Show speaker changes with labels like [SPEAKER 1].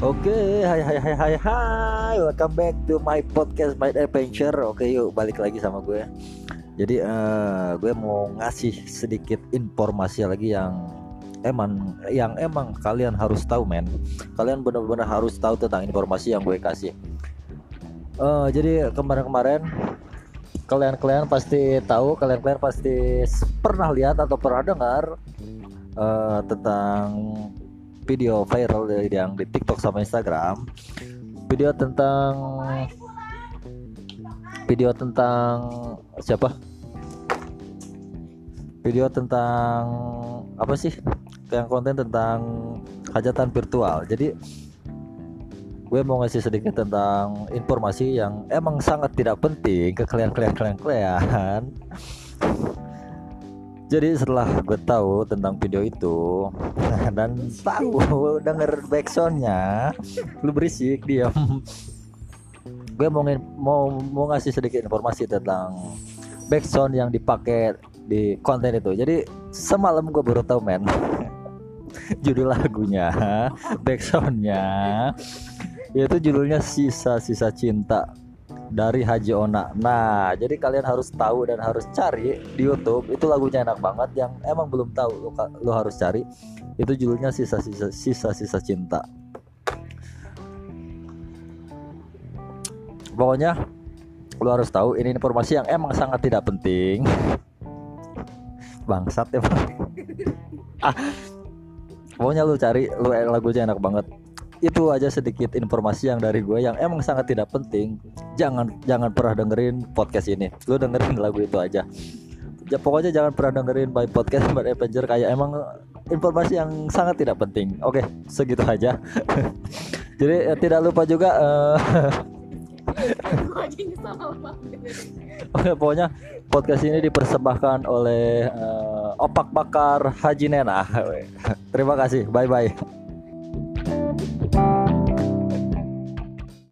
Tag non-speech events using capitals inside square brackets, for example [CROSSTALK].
[SPEAKER 1] Oke, hai hai hai hai hai, welcome back to my podcast My Adventure. Oke, yuk balik lagi sama gue. Jadi uh, gue mau ngasih sedikit informasi lagi yang emang yang emang kalian harus tahu, men. Kalian benar-benar harus tahu tentang informasi yang gue kasih. Uh, jadi kemarin-kemarin kalian-kalian pasti tahu, kalian-kalian pasti pernah lihat atau pernah dengar uh, tentang video viral yang di TikTok sama Instagram. Video tentang video tentang siapa? Video tentang apa sih? Yang konten tentang hajatan virtual. Jadi gue mau ngasih sedikit tentang informasi yang emang sangat tidak penting ke kalian-kalian kalian-kalian. Jadi setelah gue tahu tentang video itu dan tahu denger backsoundnya lu berisik diam. Gue mau mau mau ngasih sedikit informasi tentang backsound yang dipakai di konten itu. Jadi semalam gue baru tahu men [LAUGHS] judul lagunya backsoundnya yaitu judulnya sisa-sisa cinta dari Haji Ona. Nah, jadi kalian harus tahu dan harus cari di YouTube. Itu lagunya enak banget yang emang belum tahu lo, lo harus cari. Itu judulnya sisa-sisa sisa-sisa cinta. Pokoknya lo harus tahu ini informasi yang emang sangat tidak penting. Bangsat ya, [LAUGHS] ah. Pokoknya lu cari, lu lagunya enak banget itu aja sedikit informasi yang dari gue yang emang sangat tidak penting jangan jangan pernah dengerin podcast ini lu dengerin lagu itu aja ya, pokoknya jangan pernah dengerin by podcast by Avenger kayak emang informasi yang sangat tidak penting oke segitu aja [LAUGHS] jadi ya, tidak lupa juga uh, [LAUGHS] pokoknya podcast ini dipersembahkan oleh uh, Opak Bakar Haji Nena. [LAUGHS] Terima kasih. Bye bye.